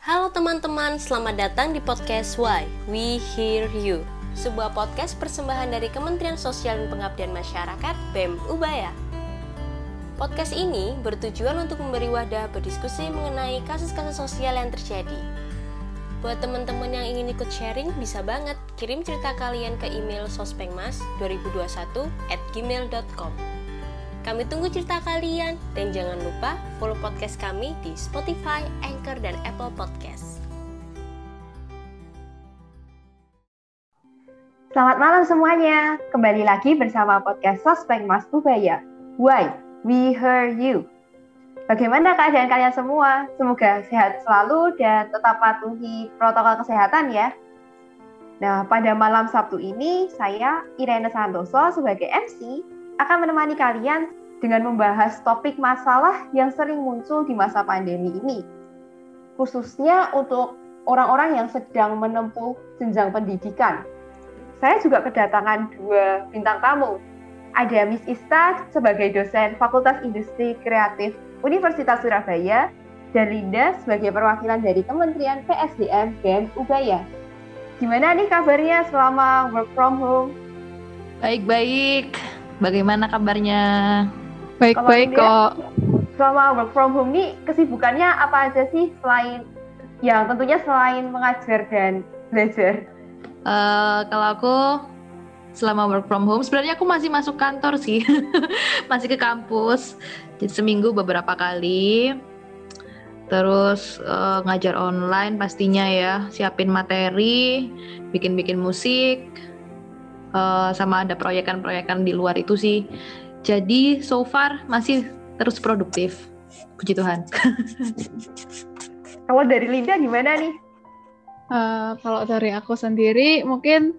Halo teman-teman, selamat datang di podcast Why We Hear You Sebuah podcast persembahan dari Kementerian Sosial dan Pengabdian Masyarakat BEM Ubaya. Podcast ini bertujuan untuk memberi wadah berdiskusi mengenai kasus-kasus sosial yang terjadi. Buat teman-teman yang ingin ikut sharing, bisa banget kirim cerita kalian ke email sospengmas2021 at gmail.com kami tunggu cerita kalian dan jangan lupa follow podcast kami di Spotify, Anchor, dan Apple Podcast. Selamat malam semuanya. Kembali lagi bersama podcast Sospek Mas Ubaya. Why? We heard you. Bagaimana keadaan kalian semua? Semoga sehat selalu dan tetap patuhi protokol kesehatan ya. Nah, pada malam Sabtu ini, saya Irene Santoso sebagai MC akan menemani kalian dengan membahas topik masalah yang sering muncul di masa pandemi ini. Khususnya untuk orang-orang yang sedang menempuh jenjang pendidikan. Saya juga kedatangan dua bintang tamu. Ada Miss Ista sebagai dosen Fakultas Industri Kreatif Universitas Surabaya dan Linda sebagai perwakilan dari Kementerian PSDM BEM Ubaya. Gimana nih kabarnya selama work from home? Baik-baik. Bagaimana kabarnya? Baik-baik kok. Selama work from home nih kesibukannya apa aja sih selain yang tentunya selain mengajar dan belajar? Uh, kalau aku selama work from home sebenarnya aku masih masuk kantor sih. masih ke kampus. Jadi seminggu beberapa kali. Terus uh, ngajar online pastinya ya, siapin materi, bikin-bikin musik, uh, sama ada proyekan-proyekan di luar itu sih. Jadi so far masih terus produktif. Puji Tuhan. kalau dari Linda gimana nih? Uh, kalau dari aku sendiri mungkin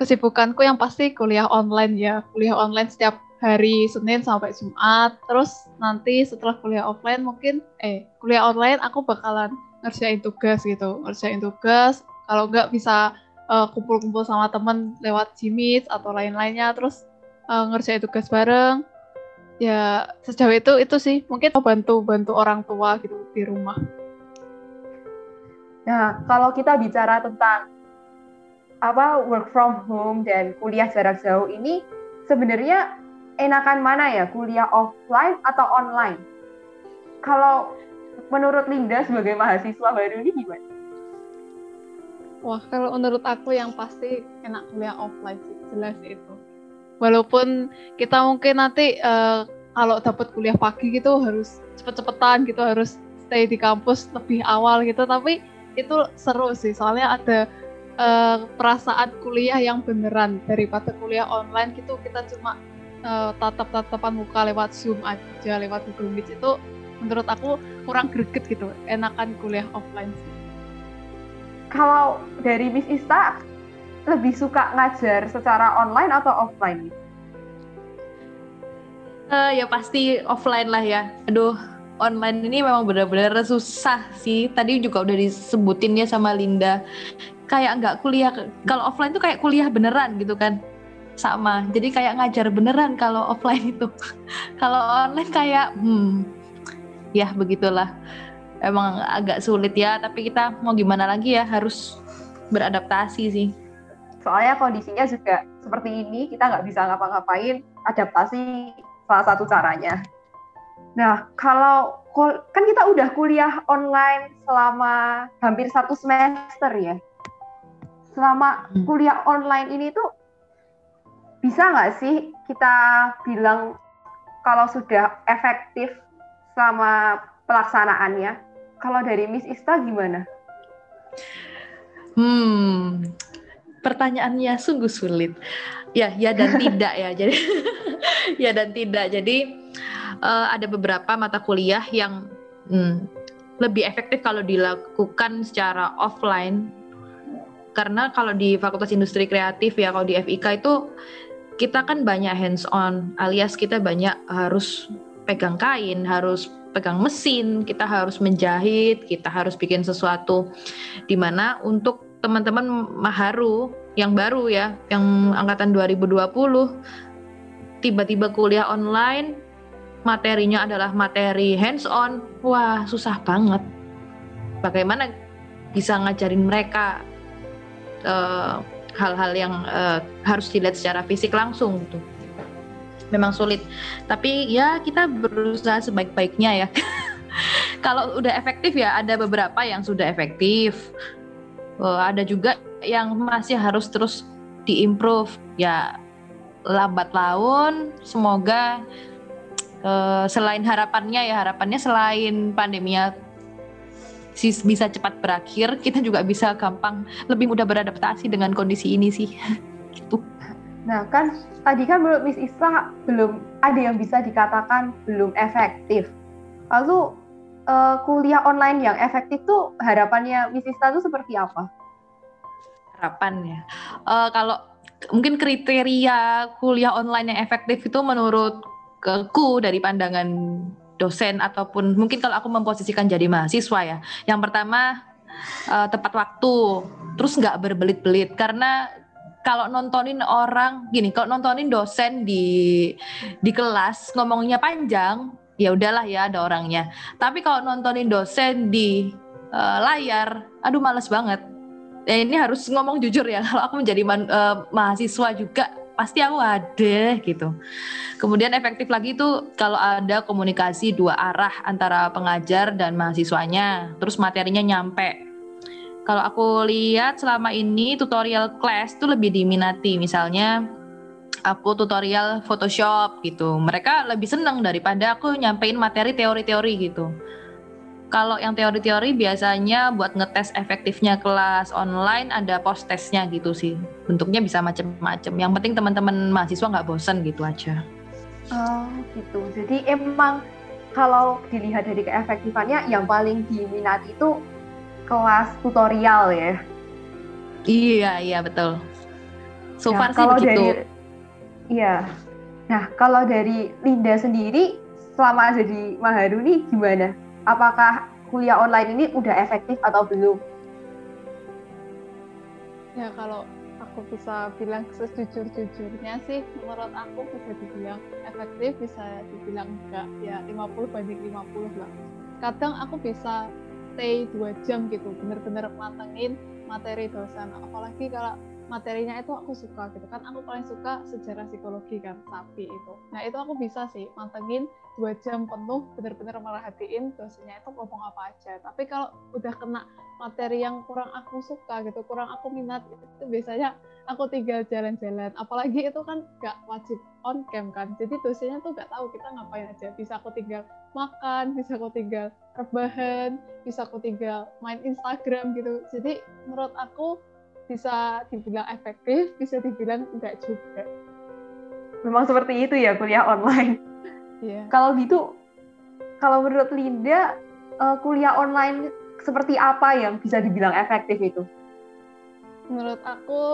kesibukanku yang pasti kuliah online ya. Kuliah online setiap hari Senin sampai Jumat. Terus nanti setelah kuliah offline mungkin eh kuliah online aku bakalan ngerjain tugas gitu. Ngerjain tugas. Kalau nggak bisa uh, kumpul-kumpul sama temen lewat Gmeet atau lain-lainnya terus uh, ngerjain tugas bareng. Ya sejauh itu itu sih. Mungkin bantu bantu orang tua gitu di rumah. Nah kalau kita bicara tentang apa work from home dan kuliah jarak jauh ini sebenarnya enakan mana ya? Kuliah offline atau online? Kalau menurut Linda sebagai mahasiswa baru ini gimana Wah, kalau menurut aku yang pasti enak kuliah offline sih, jelas itu. Walaupun kita mungkin nanti uh, kalau dapat kuliah pagi gitu harus cepet-cepetan gitu, harus stay di kampus lebih awal gitu, tapi itu seru sih, soalnya ada uh, perasaan kuliah yang beneran. Daripada kuliah online gitu kita cuma uh, tatap-tatapan muka lewat Zoom aja, lewat Google Meet itu menurut aku kurang greget gitu, enakan kuliah offline sih kalau dari Miss Ista lebih suka ngajar secara online atau offline? Uh, ya pasti offline lah ya. Aduh, online ini memang benar-benar susah sih. Tadi juga udah disebutin ya sama Linda. Kayak nggak kuliah. Kalau offline tuh kayak kuliah beneran gitu kan. Sama. Jadi kayak ngajar beneran kalau offline itu. kalau online kayak hmm ya begitulah emang agak sulit ya tapi kita mau gimana lagi ya harus beradaptasi sih. Soalnya kondisinya juga seperti ini kita nggak bisa ngapa-ngapain adaptasi salah satu caranya. Nah kalau kan kita udah kuliah online selama hampir satu semester ya. Selama hmm. kuliah online ini tuh bisa nggak sih kita bilang kalau sudah efektif sama pelaksanaannya kalau dari Miss Ista gimana? Hmm, pertanyaannya sungguh sulit. Ya, ya dan tidak ya. Jadi ya dan tidak. Jadi uh, ada beberapa mata kuliah yang hmm, lebih efektif kalau dilakukan secara offline. Karena kalau di Fakultas Industri Kreatif ya, kalau di FIK itu kita kan banyak hands on, alias kita banyak harus pegang kain, harus pegang mesin, kita harus menjahit, kita harus bikin sesuatu. Di mana untuk teman-teman Maharu yang baru ya, yang angkatan 2020, tiba-tiba kuliah online, materinya adalah materi hands on, wah susah banget. Bagaimana bisa ngajarin mereka hal hal-hal yang uh, harus dilihat secara fisik langsung gitu memang sulit. Tapi ya kita berusaha sebaik-baiknya ya. Kalau udah efektif ya ada beberapa yang sudah efektif. Uh, ada juga yang masih harus terus diimprove. Ya lambat laun semoga uh, selain harapannya ya harapannya selain pandeminya bisa cepat berakhir kita juga bisa gampang lebih mudah beradaptasi dengan kondisi ini sih. Gitu nah kan tadi kan menurut Miss Isla belum ada yang bisa dikatakan belum efektif. Lalu uh, kuliah online yang efektif tuh harapannya Miss Isla tuh seperti apa? Harapannya uh, kalau mungkin kriteria kuliah online yang efektif itu menurut keku dari pandangan dosen ataupun mungkin kalau aku memposisikan jadi mahasiswa ya. Yang pertama uh, tepat waktu, terus nggak berbelit-belit karena kalau nontonin orang gini, kalau nontonin dosen di di kelas ngomongnya panjang, ya udahlah ya ada orangnya. Tapi kalau nontonin dosen di uh, layar, aduh males banget ya ini harus ngomong jujur ya kalau aku menjadi man, uh, mahasiswa juga pasti aku ada gitu. Kemudian efektif lagi itu kalau ada komunikasi dua arah antara pengajar dan mahasiswanya, terus materinya nyampe. Kalau aku lihat selama ini tutorial class itu lebih diminati, misalnya aku tutorial Photoshop gitu. Mereka lebih senang daripada aku nyampein materi teori-teori gitu. Kalau yang teori-teori biasanya buat ngetes efektifnya kelas online ada post testnya gitu sih. Bentuknya bisa macam-macam. Yang penting teman-teman mahasiswa nggak bosan gitu aja. Oh gitu. Jadi emang kalau dilihat dari keefektifannya yang paling diminati itu kelas tutorial ya. Iya iya betul. So nah, far sih begitu. Dari, iya. Nah kalau dari Linda sendiri selama ada di Maharu nih gimana? apakah kuliah online ini udah efektif atau belum? Ya kalau aku bisa bilang sejujur-jujurnya sih menurut aku bisa dibilang efektif bisa dibilang enggak ya 50 banding 50 lah kadang aku bisa stay dua jam gitu bener-bener matengin materi dosen. Apalagi kalau materinya itu aku suka gitu kan. Aku paling suka sejarah psikologi kan sapi itu. Nah itu aku bisa sih mantengin dua jam penuh bener-bener merhatiin dosennya itu ngomong apa aja. Tapi kalau udah kena materi yang kurang aku suka gitu kurang aku minat itu biasanya aku tinggal jalan-jalan. Apalagi itu kan gak wajib on cam kan. Jadi dosennya tuh gak tahu kita ngapain aja. Bisa aku tinggal makan bisa aku tinggal rebahan bisa aku tinggal main Instagram gitu jadi menurut aku bisa dibilang efektif, bisa dibilang enggak juga. Memang seperti itu ya kuliah online. Yeah. Kalau gitu, kalau menurut Linda, uh, kuliah online seperti apa yang bisa dibilang efektif itu? Menurut aku,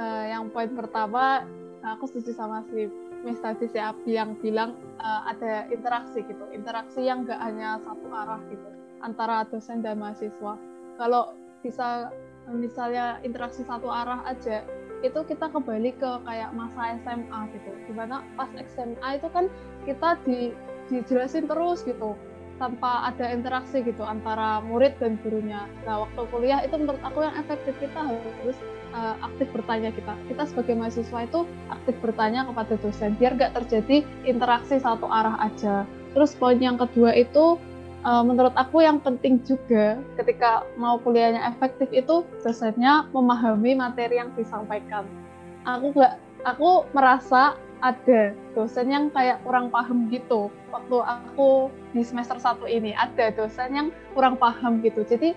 uh, yang poin pertama, aku setuju sama si Miss tadi si Abi yang bilang uh, ada interaksi gitu, interaksi yang enggak hanya satu arah gitu antara dosen dan mahasiswa. Kalau bisa misalnya interaksi satu arah aja itu kita kembali ke kayak masa SMA gitu di mana pas SMA itu kan kita di, dijelasin terus gitu tanpa ada interaksi gitu antara murid dan gurunya. Nah waktu kuliah itu menurut aku yang efektif kita harus uh, aktif bertanya kita. Kita sebagai mahasiswa itu aktif bertanya kepada dosen biar gak terjadi interaksi satu arah aja. Terus poin yang kedua itu uh, menurut aku yang penting juga ketika mau kuliahnya efektif itu dosennya memahami materi yang disampaikan. Aku nggak, aku merasa ada dosen yang kayak kurang paham gitu. Waktu aku di semester satu ini ada dosen yang kurang paham gitu. Jadi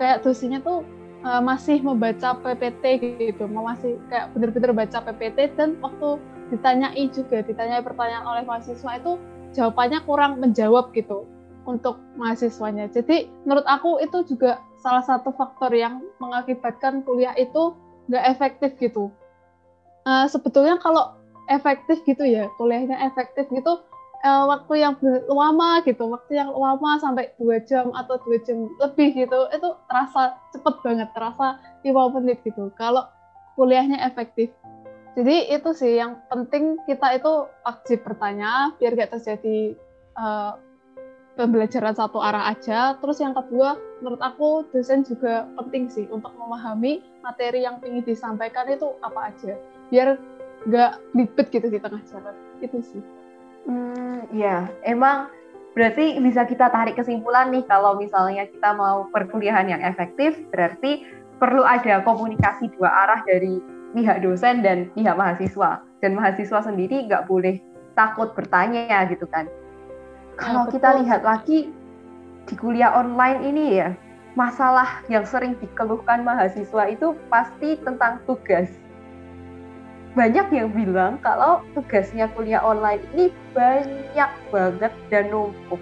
kayak dosennya tuh uh, masih membaca PPT gitu, masih kayak bener-bener baca PPT dan waktu ditanyai juga, ditanyai pertanyaan oleh mahasiswa itu jawabannya kurang menjawab gitu untuk mahasiswanya. Jadi menurut aku itu juga salah satu faktor yang mengakibatkan kuliah itu nggak efektif gitu. Uh, sebetulnya kalau efektif gitu ya, kuliahnya efektif gitu, uh, waktu yang lama gitu, waktu yang lama sampai dua jam atau dua jam lebih gitu, itu terasa cepet banget, terasa lima menit gitu. Kalau kuliahnya efektif. Jadi itu sih yang penting kita itu wajib bertanya biar gak terjadi uh, pembelajaran satu arah aja. Terus yang kedua, menurut aku dosen juga penting sih untuk memahami materi yang ingin disampaikan itu apa aja, biar nggak libet gitu di tengah jalan. Itu sih. Hmm, ya, emang berarti bisa kita tarik kesimpulan nih kalau misalnya kita mau perkuliahan yang efektif, berarti perlu ada komunikasi dua arah dari pihak dosen dan pihak mahasiswa. Dan mahasiswa sendiri nggak boleh takut bertanya gitu kan. Kalau Ya, kita betul. lihat lagi di kuliah online ini ya, masalah yang sering dikeluhkan mahasiswa itu pasti tentang tugas. Banyak yang bilang kalau tugasnya kuliah online ini banyak banget dan numpuk.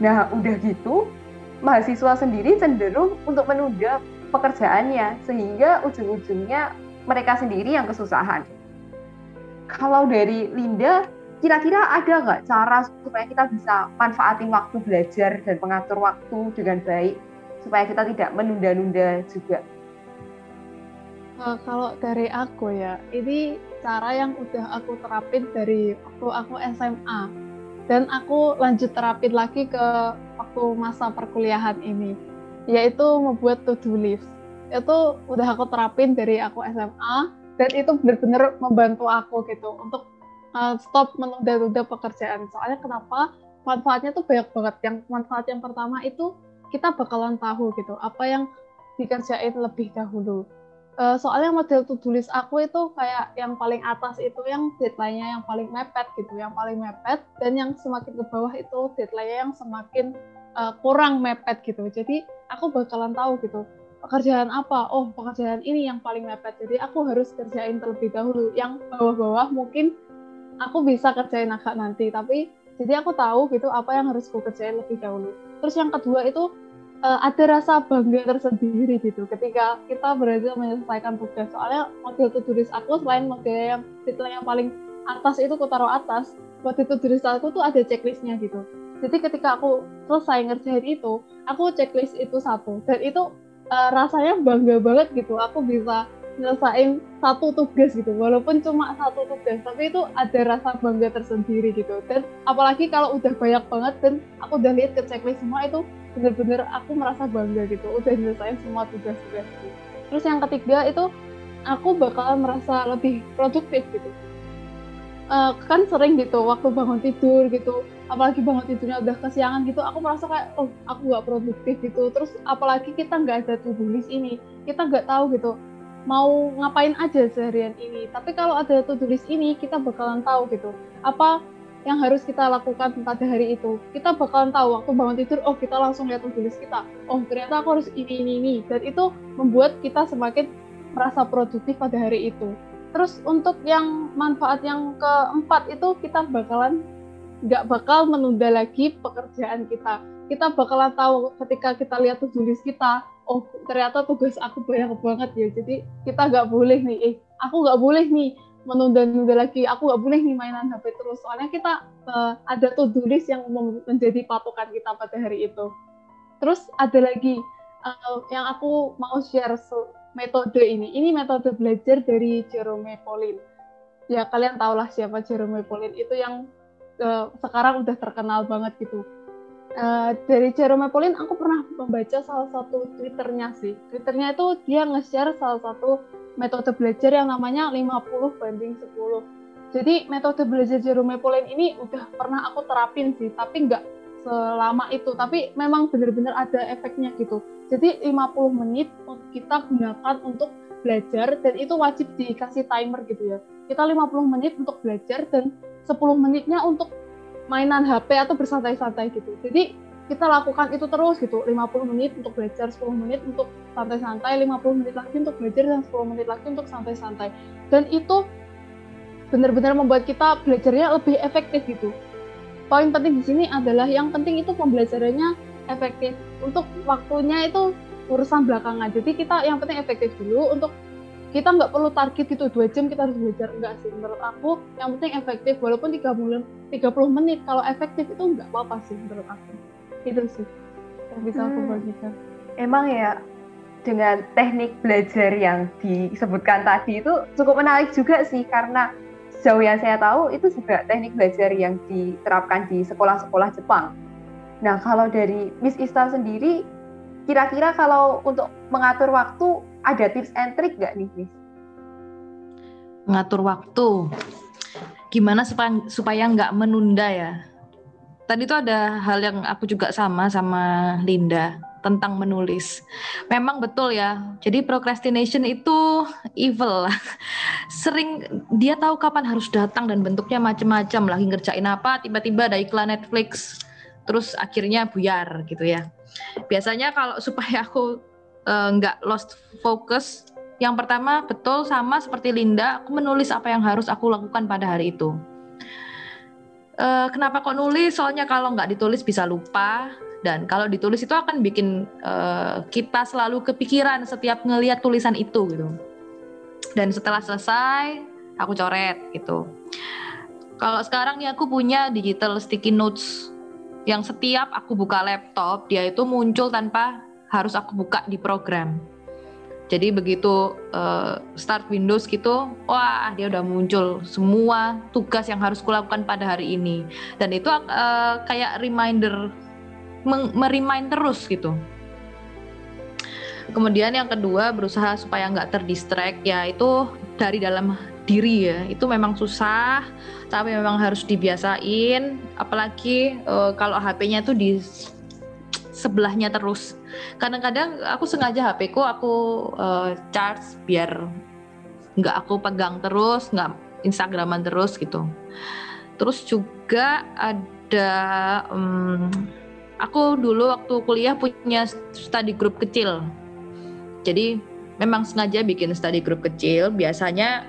Nah, udah gitu, mahasiswa sendiri cenderung untuk menunda pekerjaannya, sehingga ujung-ujungnya mereka sendiri yang kesusahan. Kalau dari Linda, kira-kira ada nggak cara supaya kita bisa manfaatin waktu belajar dan mengatur waktu dengan baik supaya kita tidak menunda-nunda juga? Eh, kalau dari aku ya, ini cara yang udah aku terapin dari waktu aku SMA. Dan aku lanjut terapin lagi ke waktu masa perkuliahan ini. Yaitu membuat to-do list. Itu udah aku terapin dari aku SMA. Dan itu benar-benar membantu aku gitu untuk uh, stop menunda-nunda pekerjaan. Soalnya kenapa? Manfaatnya tuh banyak banget. Yang manfaat yang pertama itu kita bakalan tahu gitu apa yang dikerjain lebih dahulu. Uh, soalnya model to-do list aku itu kayak yang paling atas itu yang deadline-nya yang paling mepet gitu, yang paling mepet dan yang semakin ke bawah itu deadline-nya yang semakin uh, kurang mepet gitu. Jadi aku bakalan tahu gitu pekerjaan apa, oh pekerjaan ini yang paling mepet. Jadi aku harus kerjain terlebih dahulu. Yang bawah-bawah mungkin aku bisa kerjain agak nanti, tapi jadi aku tahu gitu apa yang harus aku kerjain lebih dahulu. Terus yang kedua itu uh, ada rasa bangga tersendiri gitu ketika kita berhasil menyelesaikan tugas. Soalnya model to list aku selain model yang titel yang paling atas itu aku taruh atas, to list aku tuh ada checklistnya gitu. Jadi ketika aku selesai ngerjain itu, aku checklist itu satu dan itu uh, rasanya bangga banget gitu. Aku bisa nyelesain satu tugas gitu walaupun cuma satu tugas tapi itu ada rasa bangga tersendiri gitu dan apalagi kalau udah banyak banget dan aku udah lihat ke checklist semua itu bener-bener aku merasa bangga gitu udah nyelesain semua tugas-tugas terus yang ketiga itu aku bakalan merasa lebih produktif gitu. Uh, kan sering gitu waktu bangun tidur gitu apalagi bangun tidurnya udah kesiangan gitu aku merasa kayak oh aku nggak produktif gitu. Terus apalagi kita nggak ada to-do ini kita nggak tahu gitu mau ngapain aja seharian ini. Tapi kalau ada to-do ini, kita bakalan tahu gitu apa yang harus kita lakukan pada hari itu. Kita bakalan tahu waktu bangun tidur, oh kita langsung lihat to-do list kita. Oh ternyata aku harus ini ini ini. Dan itu membuat kita semakin merasa produktif pada hari itu. Terus untuk yang manfaat yang keempat itu kita bakalan nggak bakal menunda lagi pekerjaan kita. Kita bakalan tahu ketika kita lihat to-do list kita, oh ternyata tugas aku banyak banget ya jadi kita nggak boleh nih eh aku nggak boleh nih menunda-nunda lagi. Aku nggak boleh nih mainan HP terus. Soalnya kita uh, ada to-do list yang menjadi patokan kita pada hari itu. Terus ada lagi uh, yang aku mau share metode ini. Ini metode belajar dari Jerome Pauline ya kalian tahulah siapa Jerome Pauline itu yang uh, sekarang udah terkenal banget gitu. Uh, dari Jerome Pauline aku pernah membaca salah satu twitternya sih. Twitternya itu dia nge-share salah satu metode belajar yang namanya 50 banding 10 jadi metode belajar Jerome Pauline ini udah pernah aku terapin sih tapi nggak selama itu. Tapi memang benar-benar ada efeknya gitu. Jadi 50 menit kita gunakan untuk belajar dan itu wajib dikasih timer gitu ya. Kita 50 menit untuk belajar dan 10 menitnya untuk mainan HP atau bersantai-santai gitu. Jadi kita lakukan itu terus gitu, 50 menit untuk belajar, 10 menit untuk santai-santai, 50 menit lagi untuk belajar dan 10 menit lagi untuk santai-santai. Dan itu benar-benar membuat kita belajarnya lebih efektif gitu. Poin penting di sini adalah yang penting itu pembelajarannya efektif. Untuk waktunya itu urusan belakangan. Jadi kita yang penting efektif dulu untuk kita nggak perlu target itu dua jam kita harus belajar enggak sih menurut aku yang penting efektif walaupun 30 30 menit kalau efektif itu nggak apa-apa sih menurut aku itu sih yang bisa aku Hmm. bagikan Emang ya dengan teknik belajar yang disebutkan tadi itu cukup menarik juga sih karena sejauh yang saya tahu itu juga teknik belajar yang diterapkan di sekolah-sekolah Jepang. Nah, kalau dari Miss Ista sendiri, kira-kira kalau untuk mengatur waktu ada tips and trick nggak nih, Miss? Mengatur waktu, gimana supaya supaya nggak menunda ya? Tadi itu ada hal yang aku juga sama sama Linda tentang menulis. Memang betul ya. Jadi procrastination itu evil. Sering dia tahu kapan harus datang dan bentuknya macam-macam. Lagi ngerjain apa, tiba-tiba ada iklan Netflix, terus akhirnya buyar gitu ya. Biasanya kalau supaya aku eh, nggak uh, lost focus, yang pertama betul sama seperti Linda, aku menulis apa yang harus aku lakukan pada hari itu. Uh, kenapa kok nulis? Soalnya kalau nggak ditulis bisa lupa, dan kalau ditulis itu akan bikin uh, kita selalu kepikiran setiap ngelihat tulisan itu gitu. Dan setelah selesai aku coret gitu. Kalau sekarang nih aku punya digital sticky notes yang setiap aku buka laptop dia itu muncul tanpa harus aku buka di program jadi begitu uh, start Windows gitu, wah dia udah muncul semua tugas yang harus kulakukan pada hari ini. Dan itu uh, kayak reminder merimain terus gitu. Kemudian yang kedua berusaha supaya nggak terdistract ya itu dari dalam diri ya itu memang susah tapi memang harus dibiasain apalagi uh, kalau HP-nya itu di sebelahnya terus kadang-kadang aku sengaja HP ku aku uh, charge biar nggak aku pegang terus nggak Instagraman terus gitu terus juga ada um, aku dulu waktu kuliah punya study group kecil. Jadi memang sengaja bikin study group kecil, biasanya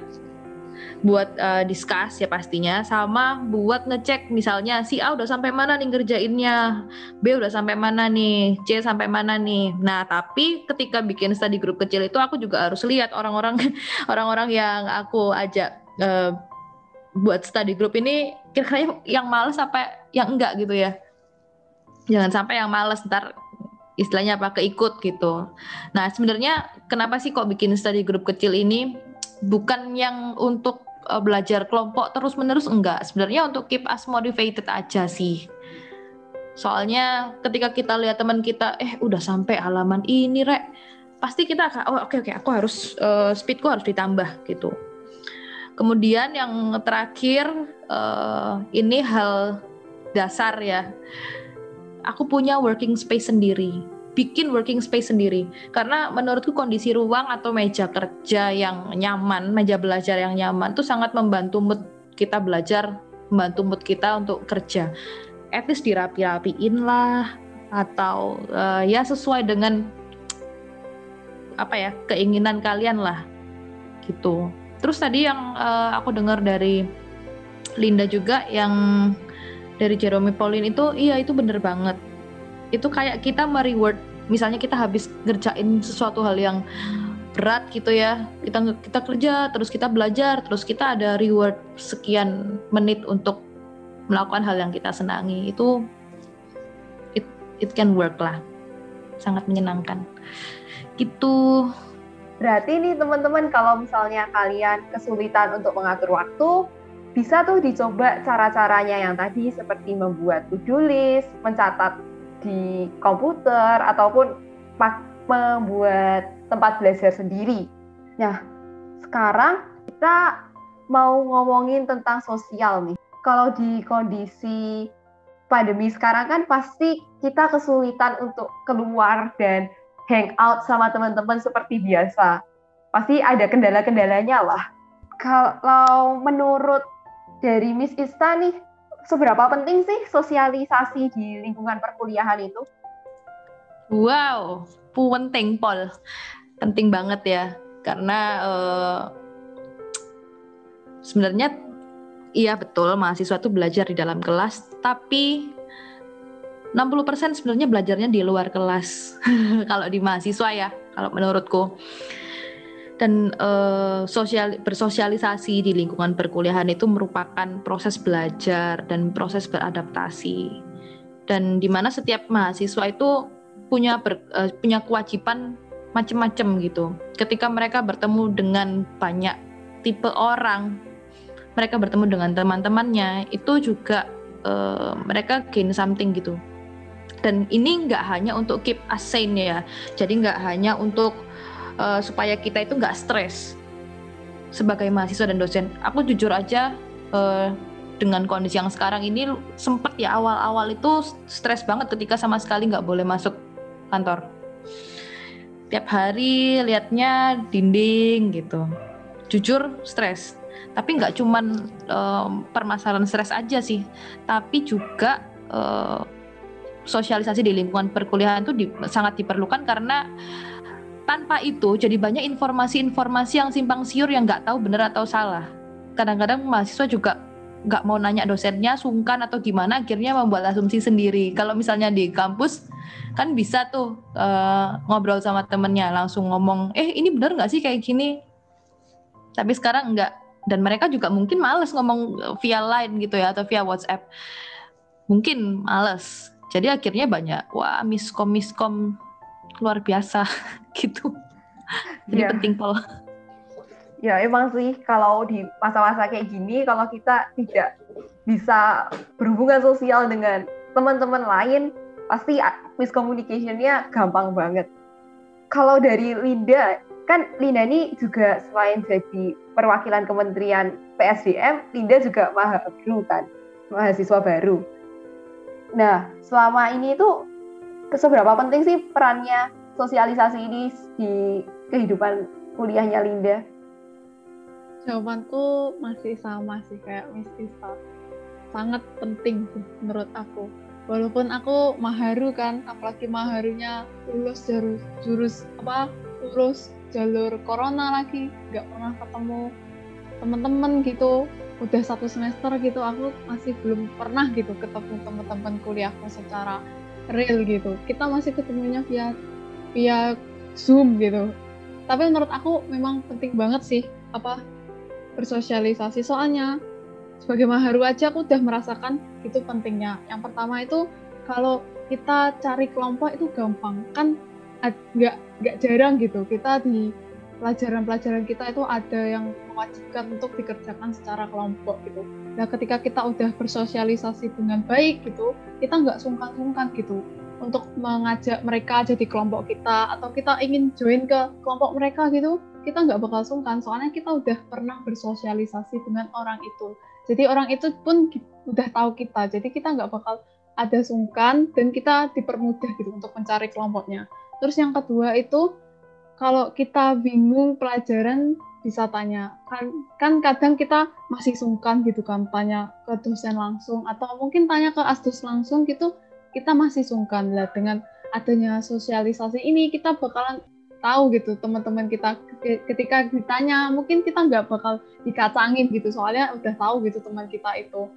buat uh, discuss ya pastinya sama buat ngecek misalnya si A udah sampai mana nih ngerjainnya, B udah sampai mana nih, C sampai mana nih. Nah, tapi ketika bikin study group kecil itu aku juga harus lihat orang-orang orang-orang yang aku ajak uh, buat study group ini kira-kira yang males apa yang enggak gitu ya jangan sampai yang males ntar istilahnya apa keikut gitu. Nah sebenarnya kenapa sih kok bikin study group kecil ini bukan yang untuk uh, belajar kelompok terus menerus enggak. Sebenarnya untuk keep us motivated aja sih. Soalnya ketika kita lihat teman kita, eh udah sampai halaman ini rek, pasti kita akan oh oke okay, oke okay, aku harus uh, speedku harus ditambah gitu. Kemudian yang terakhir uh, ini hal dasar ya aku punya working space sendiri bikin working space sendiri. Karena menurutku kondisi ruang atau meja kerja yang nyaman meja belajar yang nyaman itu sangat membantu mood kita belajar membantu mood kita untuk kerja. At least dirapi-rapiin lah atau uh, ya sesuai dengan apa ya keinginan kalian lah gitu. Terus tadi yang uh, aku dengar dari Linda juga yang dari Jeremy Pauline itu iya itu bener banget itu kayak kita mereward misalnya kita habis ngerjain sesuatu hal yang berat gitu ya kita kita kerja terus kita belajar terus kita ada reward sekian menit untuk melakukan hal yang kita senangi. Itu it it can work lah. Sangat menyenangkan. Gitu. Berarti nih teman-teman kalau misalnya kalian kesulitan untuk mengatur waktu bisa tuh dicoba cara-caranya yang tadi seperti membuat to-do list, mencatat di komputer ataupun membuat tempat belajar sendiri. Nah, sekarang kita mau ngomongin tentang sosial nih. Kalau di kondisi pandemi sekarang kan pasti kita kesulitan untuk keluar dan hangout sama teman-teman seperti biasa. Pasti ada kendala-kendalanya lah. Kalau menurut dari Miss Ista nih, seberapa penting sih sosialisasi di lingkungan perkuliahan itu? Wow, penting Pol, penting banget ya, karena uh, sebenarnya iya betul mahasiswa itu belajar di dalam kelas, tapi 60% sebenarnya belajarnya di luar kelas. Kalau di mahasiswa ya, kalau menurutku dan uh, sosial bersosialisasi di lingkungan perkuliahan itu merupakan proses belajar dan proses beradaptasi. Dan di mana setiap mahasiswa itu punya ber, uh, punya kewajiban macam-macam gitu. Ketika mereka bertemu dengan banyak tipe orang mereka bertemu dengan teman-temannya itu juga uh, mereka gain something gitu. Dan ini nggak hanya untuk keep us sane ya. Jadi nggak hanya untuk uh, supaya kita itu nggak stres sebagai mahasiswa dan dosen. Aku jujur aja uh, dengan kondisi yang sekarang ini sempet ya awal-awal itu stres banget ketika sama sekali nggak boleh masuk kantor. Tiap hari liatnya dinding gitu. Jujur stres. Tapi nggak cuman um, permasalahan stres aja sih. Tapi juga uh, sosialisasi di lingkungan perkuliahan itu di, sangat diperlukan karena tanpa itu jadi banyak informasi-informasi yang simpang siur yang nggak tahu benar atau salah. Kadang-kadang mahasiswa juga nggak mau nanya dosennya, sungkan atau gimana, akhirnya membuat asumsi sendiri. Kalau misalnya di kampus kan bisa tuh uh, ngobrol sama temennya, langsung ngomong, eh ini benar nggak sih kayak gini? Tapi sekarang nggak. Dan mereka juga mungkin males ngomong via line gitu ya atau via WhatsApp. Mungkin males jadi akhirnya banyak wah miskom miskom luar biasa gitu. Jadi yeah. penting pol ya emang sih kalau di masa-masa kayak gini kalau kita tidak bisa berhubungan sosial dengan teman-teman lain pasti miscommunicationnya gampang banget. Kalau dari Linda kan Linda ini juga selain jadi perwakilan Kementerian PSDM Linda juga mahasiswa kan mahasiswa baru. Nah, selama ini itu seberapa penting sih perannya sosialisasi ini di kehidupan kuliahnya Linda? Jawabanku masih sama sih kayak Miss Ista. Sangat penting sih menurut aku. Walaupun aku maharu kan, apalagi maharunya lulus jurus, jurus apa lulus jalur corona lagi, nggak pernah ketemu teman-teman gitu udah satu semester gitu aku masih belum pernah gitu ketemu teman-teman kuliahku secara real gitu. Kita masih ketemunya via via zoom gitu. Tapi menurut aku memang penting banget sih apa bersosialisasi. Soalnya sebagai maharu aja aku udah merasakan itu pentingnya. Yang pertama itu kalau kita cari kelompok itu gampang. Kan nggak nggak jarang gitu. Kita di pelajaran-pelajaran kita itu ada yang mewajibkan untuk dikerjakan secara kelompok gitu. Nah ketika kita udah bersosialisasi dengan baik gitu, kita nggak sungkan-sungkan gitu untuk mengajak mereka jadi kelompok kita atau kita ingin join ke kelompok mereka gitu, kita nggak bakal sungkan soalnya kita udah pernah bersosialisasi dengan orang itu. Jadi orang itu pun udah tahu kita, jadi kita nggak bakal ada sungkan dan kita dipermudah gitu untuk mencari kelompoknya. Terus yang kedua itu kalau kita bingung pelajaran bisa tanya kan kan kadang kita masih sungkan gitu kan tanya ke dosen langsung atau mungkin tanya ke asdos langsung gitu kita masih sungkan lah dengan adanya sosialisasi ini kita bakalan tahu gitu teman-teman kita ketika ditanya mungkin kita nggak bakal dikacangin gitu soalnya udah tahu gitu teman kita itu.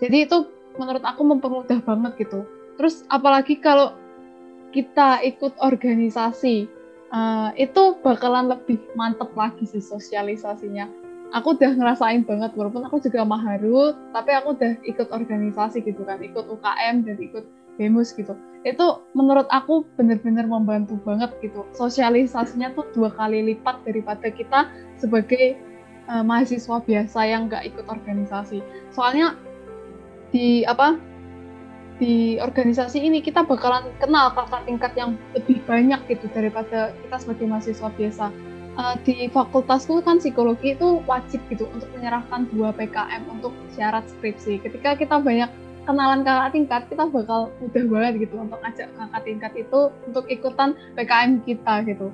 Jadi itu menurut aku mempermudah banget gitu. Terus apalagi kalau kita ikut organisasi uh, itu bakalan lebih mantep lagi sih sosialisasinya. Aku udah ngerasain banget, walaupun aku juga maharu, tapi aku udah ikut organisasi gitu kan, ikut UKM dan ikut BEMUS gitu. Itu menurut aku bener-bener membantu banget gitu. Sosialisasinya tuh dua kali lipat daripada kita sebagai uh, mahasiswa biasa yang nggak ikut organisasi. Soalnya di apa di organisasi ini kita bakalan kenal kakak tingkat yang lebih banyak gitu daripada kita sebagai mahasiswa biasa. Uh, di fakultasku kan psikologi itu wajib gitu untuk menyerahkan dua PKM untuk syarat skripsi. Ketika kita banyak kenalan kakak tingkat, kita bakal mudah banget gitu untuk ajak kakak tingkat itu untuk ikutan PKM kita gitu.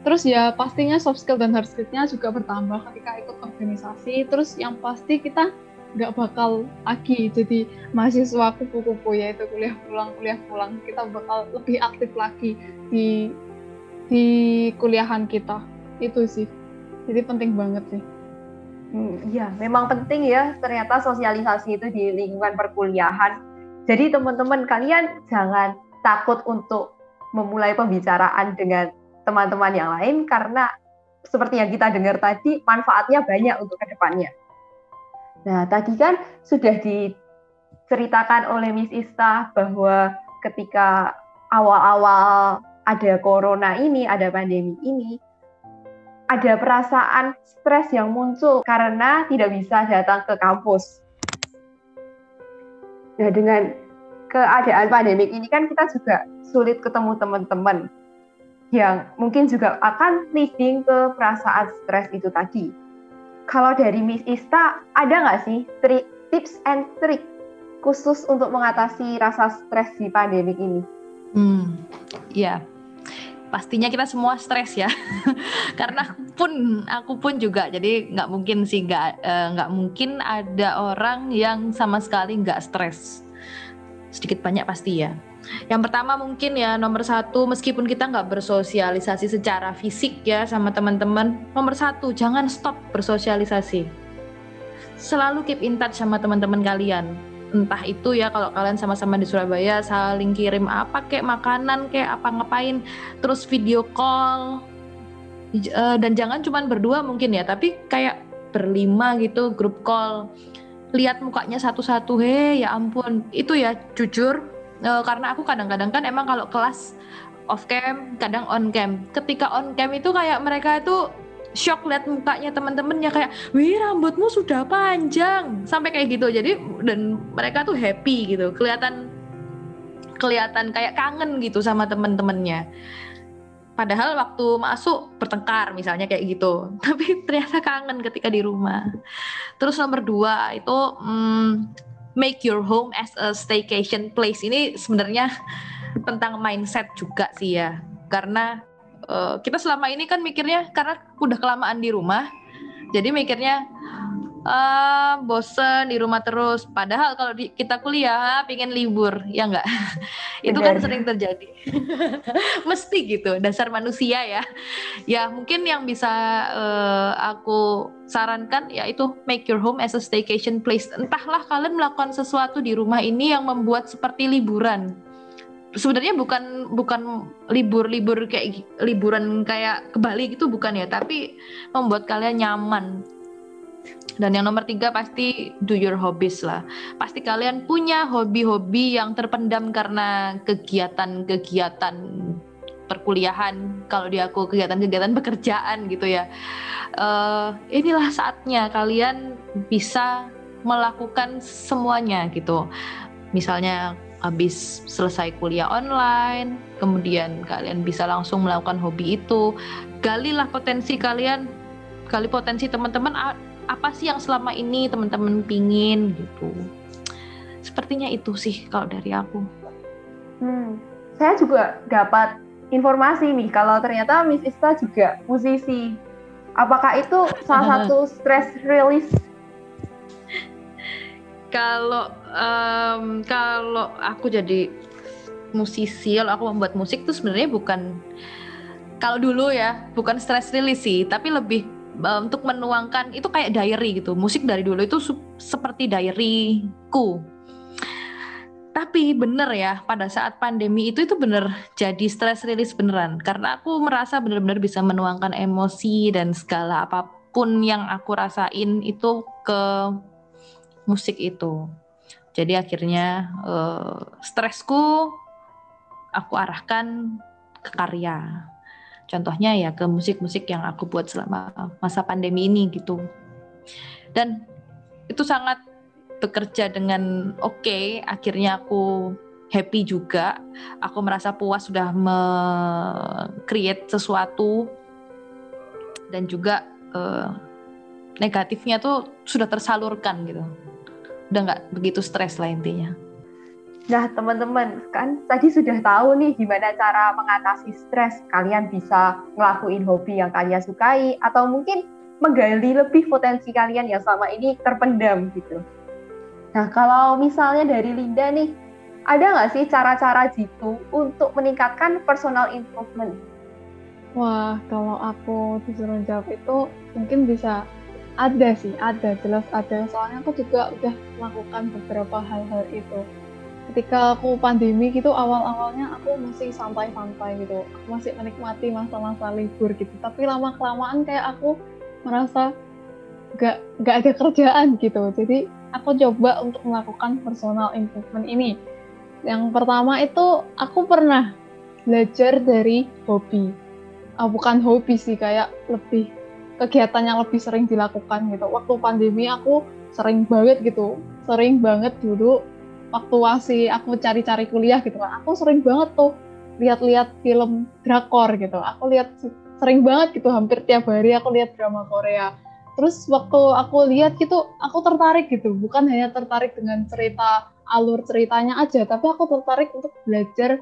Terus ya pastinya soft skill dan hard skill-nya juga bertambah ketika ikut organisasi. Terus yang pasti kita nggak bakal lagi jadi mahasiswa kupu-kupu yaitu kuliah pulang kuliah pulang kita bakal lebih aktif lagi di di kuliahan kita itu sih jadi penting banget sih hmm, Iya, memang penting ya ternyata sosialisasi itu di lingkungan perkuliahan. Jadi teman-teman kalian jangan takut untuk memulai pembicaraan dengan teman-teman yang lain karena seperti yang kita dengar tadi manfaatnya banyak untuk ke depannya. Nah, tadi kan sudah diceritakan oleh Miss Ista bahwa ketika awal-awal ada corona ini, ada pandemi ini, ada perasaan stres yang muncul karena tidak bisa datang ke kampus. Nah, dengan keadaan pandemik ini kan kita juga sulit ketemu teman-teman yang mungkin juga akan leading ke perasaan stres itu tadi. Kalau dari Miss Ista, ada nggak sih trik, tips and trick khusus untuk mengatasi rasa stres di pandemik ini? Hmm, ya pastinya kita semua stres ya. Karena pun aku pun juga jadi nggak mungkin sih nggak eh, nggak mungkin ada orang yang sama sekali nggak stres. Sedikit banyak pasti ya yang pertama mungkin ya nomor satu meskipun kita nggak bersosialisasi secara fisik ya sama teman-teman nomor satu jangan stop bersosialisasi. Selalu keep in touch sama teman-teman kalian. Entah itu ya kalau kalian sama-sama di Surabaya saling kirim apa kayak makanan kayak apa ngapain terus video call. Uh, dan jangan cuma berdua mungkin ya tapi kayak berlima gitu grup call. Lihat mukanya satu-satu he ya ampun. Itu ya jujur uh, karena aku kadang-kadang kan emang kalau kelas off cam kadang on cam. Ketika on cam itu kayak mereka itu shock lihat mukanya teman-temannya kayak wih rambutmu sudah panjang. Sampai kayak gitu. Jadi dan mereka tuh happy gitu. Kelihatan kelihatan kayak kangen gitu sama teman-temannya padahal waktu masuk bertengkar misalnya kayak gitu. Tapi ternyata kangen ketika di rumah. Terus nomor dua itu hmm, make your home as a staycation place. Ini sebenarnya tentang mindset juga sih ya. Karena uh, kita selama ini kan mikirnya karena udah kelamaan di rumah jadi mikirnya uh, bosen di rumah terus. Padahal kalau di, kita kuliah pingin libur ya enggak itu kan sering terjadi. Mesti gitu dasar manusia ya. Ya mungkin yang bisa uh, aku sarankan ya itu make your home as a staycation place. Entahlah kalian melakukan sesuatu di rumah ini yang membuat seperti liburan. Sebenarnya bukan bukan libur-libur kayak liburan kayak ke Bali gitu bukan ya tapi membuat kalian nyaman dan yang nomor tiga pasti do your hobbies lah. Pasti kalian punya hobi-hobi yang terpendam karena kegiatan-kegiatan perkuliahan. Kalau di aku kegiatan-kegiatan pekerjaan gitu ya. Uh, inilah saatnya kalian bisa melakukan semuanya gitu. Misalnya habis selesai kuliah online, kemudian kalian bisa langsung melakukan hobi itu. Galilah potensi kalian, gali potensi teman-teman apa sih yang selama ini teman-teman pingin gitu. Sepertinya itu sih kalau dari aku. Hmm, saya juga dapat informasi nih kalau ternyata Miss Ista juga musisi. Apakah itu salah satu stress release kalau um, kalau aku jadi musisi, kalau aku membuat musik tuh sebenarnya bukan kalau dulu ya bukan stress release sih, tapi lebih um, untuk menuangkan itu kayak diary gitu. Musik dari dulu itu seperti diaryku. Tapi bener ya pada saat pandemi itu itu bener jadi stress release beneran karena aku merasa bener-bener bisa menuangkan emosi dan segala apa pun yang aku rasain itu ke musik itu. Jadi akhirnya uh, stresku aku arahkan ke karya. Contohnya ya ke musik-musik yang aku buat selama masa pandemi ini gitu. Dan itu sangat bekerja dengan oke, okay. akhirnya aku happy juga. Aku merasa puas sudah me-create sesuatu dan juga uh, negatifnya tuh sudah tersalurkan gitu udah nggak begitu stres lah intinya. Nah teman-teman kan tadi sudah tahu nih gimana cara mengatasi stres. Kalian bisa ngelakuin hobi yang kalian sukai atau mungkin menggali lebih potensi kalian yang selama ini terpendam gitu. Nah kalau misalnya dari Linda nih, ada nggak sih cara-cara jitu untuk meningkatkan personal improvement? Wah, kalau aku disuruh jawab itu mungkin bisa ada sih ada jelas ada soalnya aku juga udah melakukan beberapa hal-hal itu ketika aku pandemi gitu awal-awalnya aku masih santai-santai gitu. Aku masih menikmati masa-masa libur gitu. Tapi lama kelamaan kayak aku merasa gak gak ada kerjaan gitu. Jadi aku coba untuk melakukan personal improvement ini. Yang pertama itu aku pernah belajar dari hobi. Oh, bukan hobi sih kayak lebih kegiatan yang lebih sering dilakukan gitu. Waktu pandemi aku sering banget gitu, sering banget dulu waktu masih aku cari-cari kuliah gitu kan aku sering banget tuh lihat-lihat film drakor gitu. Aku lihat sering banget gitu hampir tiap hari aku lihat drama Korea. Terus waktu aku lihat gitu aku tertarik gitu. Bukan hanya tertarik dengan cerita alur ceritanya aja tapi aku tertarik untuk belajar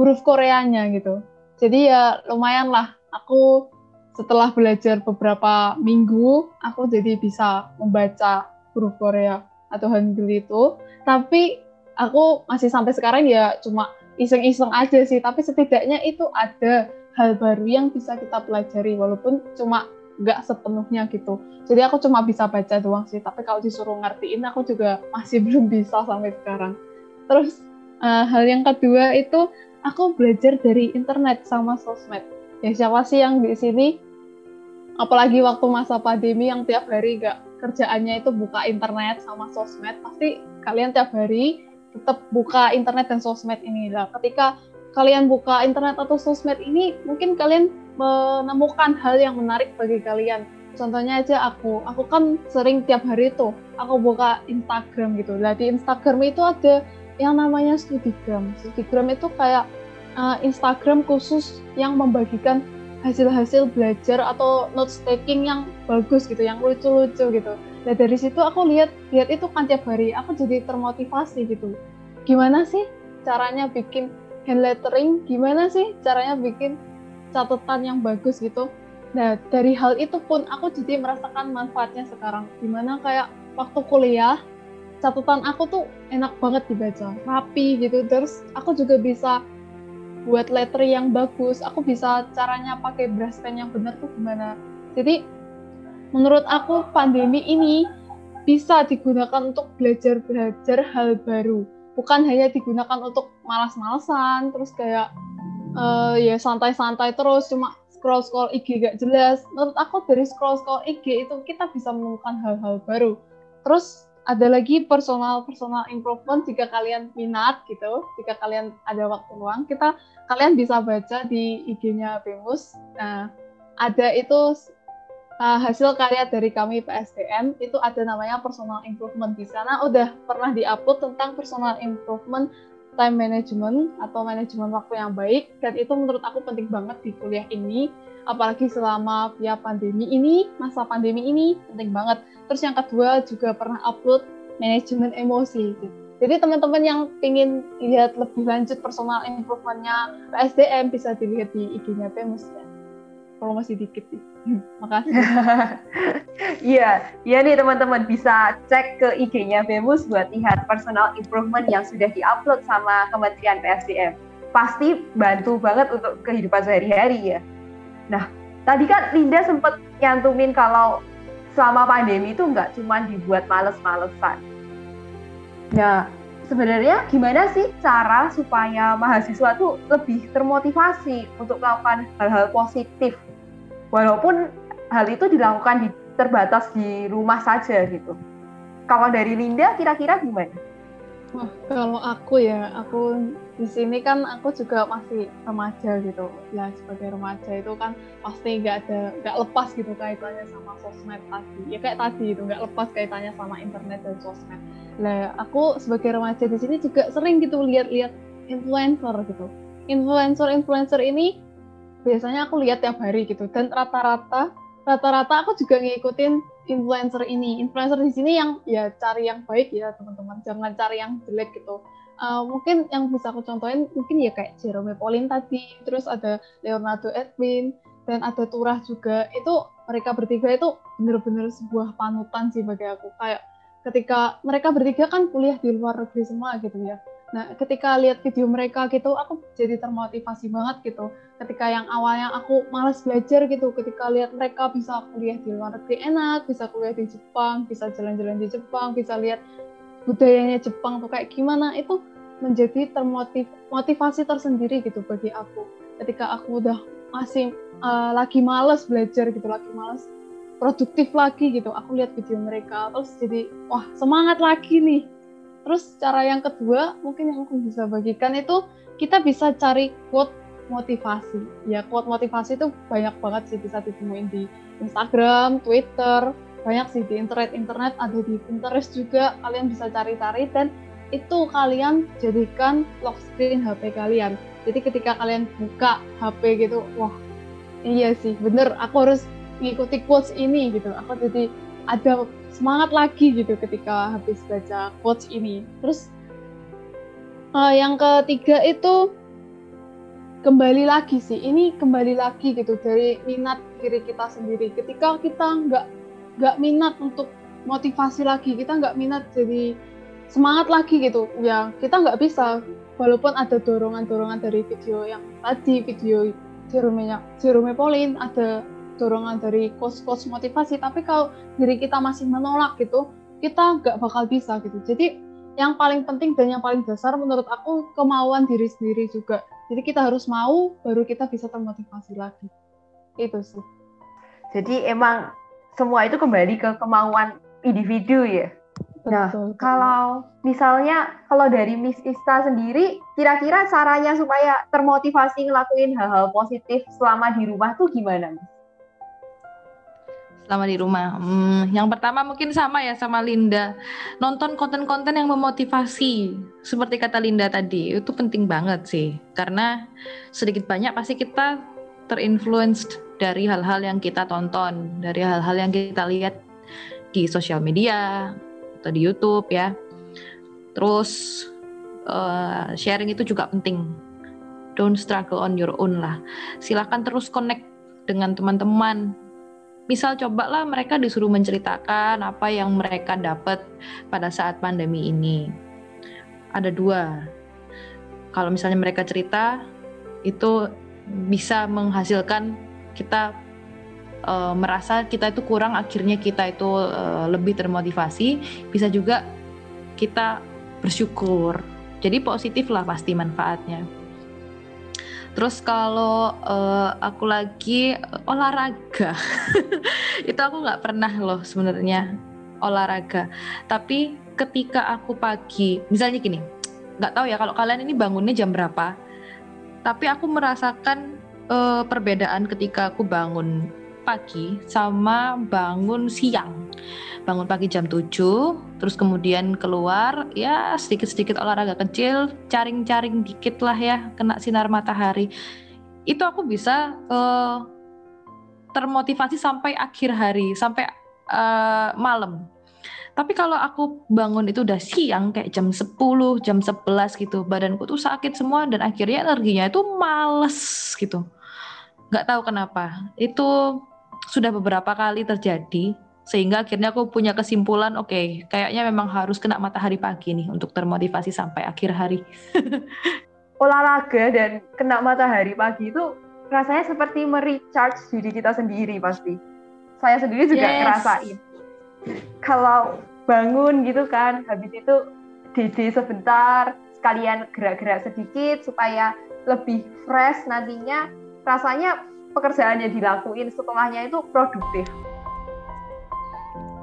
huruf Koreanya gitu. Jadi ya lumayan lah aku setelah belajar beberapa minggu aku jadi bisa membaca huruf Korea atau Hangul itu. Tapi aku masih sampai sekarang ya cuma iseng-iseng aja sih tapi setidaknya itu ada hal baru yang bisa kita pelajari walaupun cuma nggak sepenuhnya gitu. Jadi aku cuma bisa baca doang sih, tapi kalau disuruh ngertiin aku juga masih belum bisa sampai sekarang. Terus uh, hal yang kedua itu aku belajar dari internet sama sosmed. Ya siapa sih yang di sini apalagi waktu masa pandemi yang tiap hari nggak kerjaannya itu buka internet sama sosmed, pasti kalian tiap hari tetap buka internet dan sosmed ini lah. Ketika kalian buka internet atau sosmed ini, mungkin kalian menemukan hal yang menarik bagi kalian. Contohnya aja aku, aku kan sering tiap hari tuh aku buka Instagram gitu. Nah di Instagram itu ada yang namanya Studigram. Studigram itu kayak uh, Instagram khusus yang membagikan hasil-hasil belajar atau notes taking yang bagus gitu, yang lucu-lucu gitu. Nah dari situ aku lihat lihat itu kan tiap hari, aku jadi termotivasi gitu. Gimana sih caranya bikin hand lettering? Gimana sih caranya bikin catatan yang bagus gitu. Nah, dari hal itu pun aku jadi merasakan manfaatnya sekarang. Di mana kayak waktu kuliah, catatan aku tuh enak banget dibaca, rapi gitu. Terus aku juga bisa buat letter yang bagus. Aku bisa caranya pakai brush pen yang benar tuh gimana. Jadi menurut aku pandemi ini bisa digunakan untuk belajar-belajar hal baru. Bukan hanya digunakan untuk malas-malasan, terus kayak uh, ya santai-santai terus cuma scroll scroll IG gak jelas. Menurut aku dari scroll scroll IG itu kita bisa menemukan hal-hal baru. Terus ada lagi personal personal improvement jika kalian minat gitu jika kalian ada waktu luang kita kalian bisa baca di IG-nya Bemus. Nah ada itu uh, hasil karya dari kami PSDM itu ada namanya personal improvement. Di sana udah pernah diupload tentang personal improvement time management atau manajemen waktu yang baik. Dan itu menurut aku penting banget di kuliah ini. Apalagi selama via pandemi ini masa pandemi ini penting banget. Terus yang kedua juga pernah upload manajemen emosi. Jadi teman-teman yang ingin lihat lebih lanjut personal improvementnya PSDM bisa dilihat di IG-nya PEMUS ya promosi dikit sih. Makasih. Iya iya nih teman-teman bisa cek ke IG-nya Bemus buat lihat personal improvement yang sudah diupload sama Kementerian PSDM pasti bantu banget untuk kehidupan sehari-hari ya. Nah tadi kan Linda sempat nyantumin kalau selama pandemi itu nggak cuma dibuat males-malesan. Nah sebenarnya gimana sih cara supaya mahasiswa tuh lebih termotivasi untuk melakukan hal-hal positif walaupun hal itu dilakukan di terbatas di rumah saja gitu. Kalau dari Linda kira-kira gimana? Wah, kalau aku ya, aku di sini kan aku juga masih remaja gitu. Ya sebagai remaja itu kan pasti nggak ada nggak lepas gitu kaitannya sama sosmed tadi. Ya kayak tadi itu nggak lepas kaitannya sama internet dan sosmed. Nah, aku sebagai remaja di sini juga sering gitu lihat-lihat influencer gitu. Influencer-influencer ini biasanya aku lihat tiap hari gitu dan rata-rata rata-rata aku juga ngikutin influencer ini influencer di sini yang ya cari yang baik ya teman-teman jangan cari yang jelek gitu uh, mungkin yang bisa aku contohin mungkin ya kayak Jerome Pauline tadi terus ada Leonardo Edwin dan ada Turah juga. Itu mereka bertiga itu bener-bener sebuah panutan sih bagi aku. Kayak ketika mereka bertiga kan kuliah di luar negeri semua gitu ya. Nah, ketika lihat video mereka gitu, aku jadi termotivasi banget gitu. Ketika yang awalnya aku malas belajar gitu, ketika lihat mereka bisa kuliah di luar negeri enak, bisa kuliah di Jepang, bisa jalan-jalan di Jepang, bisa lihat budayanya Jepang tuh kayak gimana, itu menjadi termotiv motivasi tersendiri gitu bagi aku. Ketika aku udah masih uh, lagi males belajar gitu, lagi males produktif lagi gitu, aku lihat video mereka terus jadi wah semangat lagi nih Terus cara yang kedua mungkin yang aku bisa bagikan itu kita bisa cari quote motivasi. Ya quote motivasi itu banyak banget sih bisa ditemuin di Instagram, Twitter, banyak sih di internet-internet ada di Pinterest juga kalian bisa cari-cari dan itu kalian jadikan lock screen HP kalian. Jadi ketika kalian buka HP gitu, wah iya sih bener aku harus mengikuti quotes ini gitu. Aku jadi ada semangat lagi gitu ketika habis baca quotes ini. Terus uh, yang ketiga itu kembali lagi sih ini kembali lagi gitu dari minat diri kita sendiri ketika kita nggak nggak minat untuk motivasi lagi kita nggak minat jadi semangat lagi gitu. Ya kita nggak bisa walaupun ada dorongan-dorongan dari video yang tadi video Jerome Jerome Pauline ada dorongan dari coach-coach motivasi tapi kalau diri kita masih menolak gitu kita nggak bakal bisa gitu. Jadi yang paling penting dan yang paling dasar menurut aku kemauan diri sendiri juga. Jadi kita harus mau baru kita bisa termotivasi lagi. Itu sih. Jadi emang semua itu kembali ke kemauan individu ya Nah, betul, kalau misalnya kalau dari Miss Ista sendiri, kira-kira caranya supaya termotivasi ngelakuin hal-hal positif selama di rumah tuh gimana, Miss? selama di rumah. Hmm, yang pertama mungkin sama ya sama Linda. Nonton konten-konten yang memotivasi. Seperti kata Linda tadi, itu penting banget sih. Karena sedikit banyak pasti kita terinfluenced dari hal-hal yang kita tonton, dari hal-hal yang kita lihat di sosial media atau di YouTube ya. Terus uh, sharing itu juga penting. Don't struggle on your own lah. Silahkan terus connect dengan teman-teman, misal cobalah mereka disuruh menceritakan apa yang mereka dapat pada saat pandemi ini. Ada dua. Kalau misalnya mereka cerita, itu bisa menghasilkan kita uh, merasa kita itu kurang, akhirnya kita itu uh, lebih termotivasi. Bisa juga kita bersyukur. Jadi positif lah pasti manfaatnya. Terus kalau uh, aku lagi olahraga, itu aku nggak pernah loh sebenarnya olahraga. Tapi ketika aku pagi, misalnya gini, nggak tahu ya kalau kalian ini bangunnya jam berapa. Tapi aku merasakan uh, perbedaan ketika aku bangun pagi sama bangun siang bangun pagi jam 7, terus kemudian keluar, ya sedikit-sedikit olahraga kecil, caring-caring dikit lah ya, kena sinar matahari. Itu aku bisa uh, termotivasi sampai akhir hari, sampai uh, malam. Tapi kalau aku bangun itu udah siang kayak jam 10, jam 11 gitu, badanku tuh sakit semua dan akhirnya energinya itu males gitu. Gak tahu kenapa. Itu sudah beberapa kali terjadi sehingga akhirnya aku punya kesimpulan oke okay, kayaknya memang harus kena matahari pagi nih untuk termotivasi sampai akhir hari olahraga dan kena matahari pagi itu rasanya seperti merecharge diri kita sendiri pasti saya sendiri juga yes. ngerasain kalau bangun gitu kan habis itu dede sebentar sekalian gerak-gerak sedikit supaya lebih fresh nantinya rasanya pekerjaan yang dilakuin setelahnya itu produktif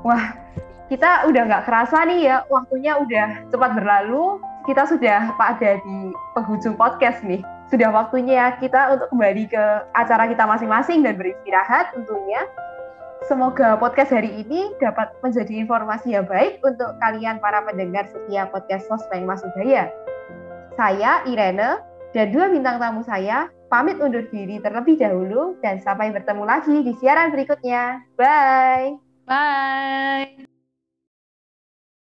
Wah, kita udah nggak kerasa nih ya, waktunya udah cepat berlalu. Kita sudah pada di penghujung podcast nih. Sudah waktunya kita untuk kembali ke acara kita masing-masing dan beristirahat tentunya. Semoga podcast hari ini dapat menjadi informasi yang baik untuk kalian para pendengar setiap podcast Sospeng Mas Udaya. Saya Irene dan dua bintang tamu saya pamit undur diri terlebih dahulu dan sampai bertemu lagi di siaran berikutnya. Bye! Bye.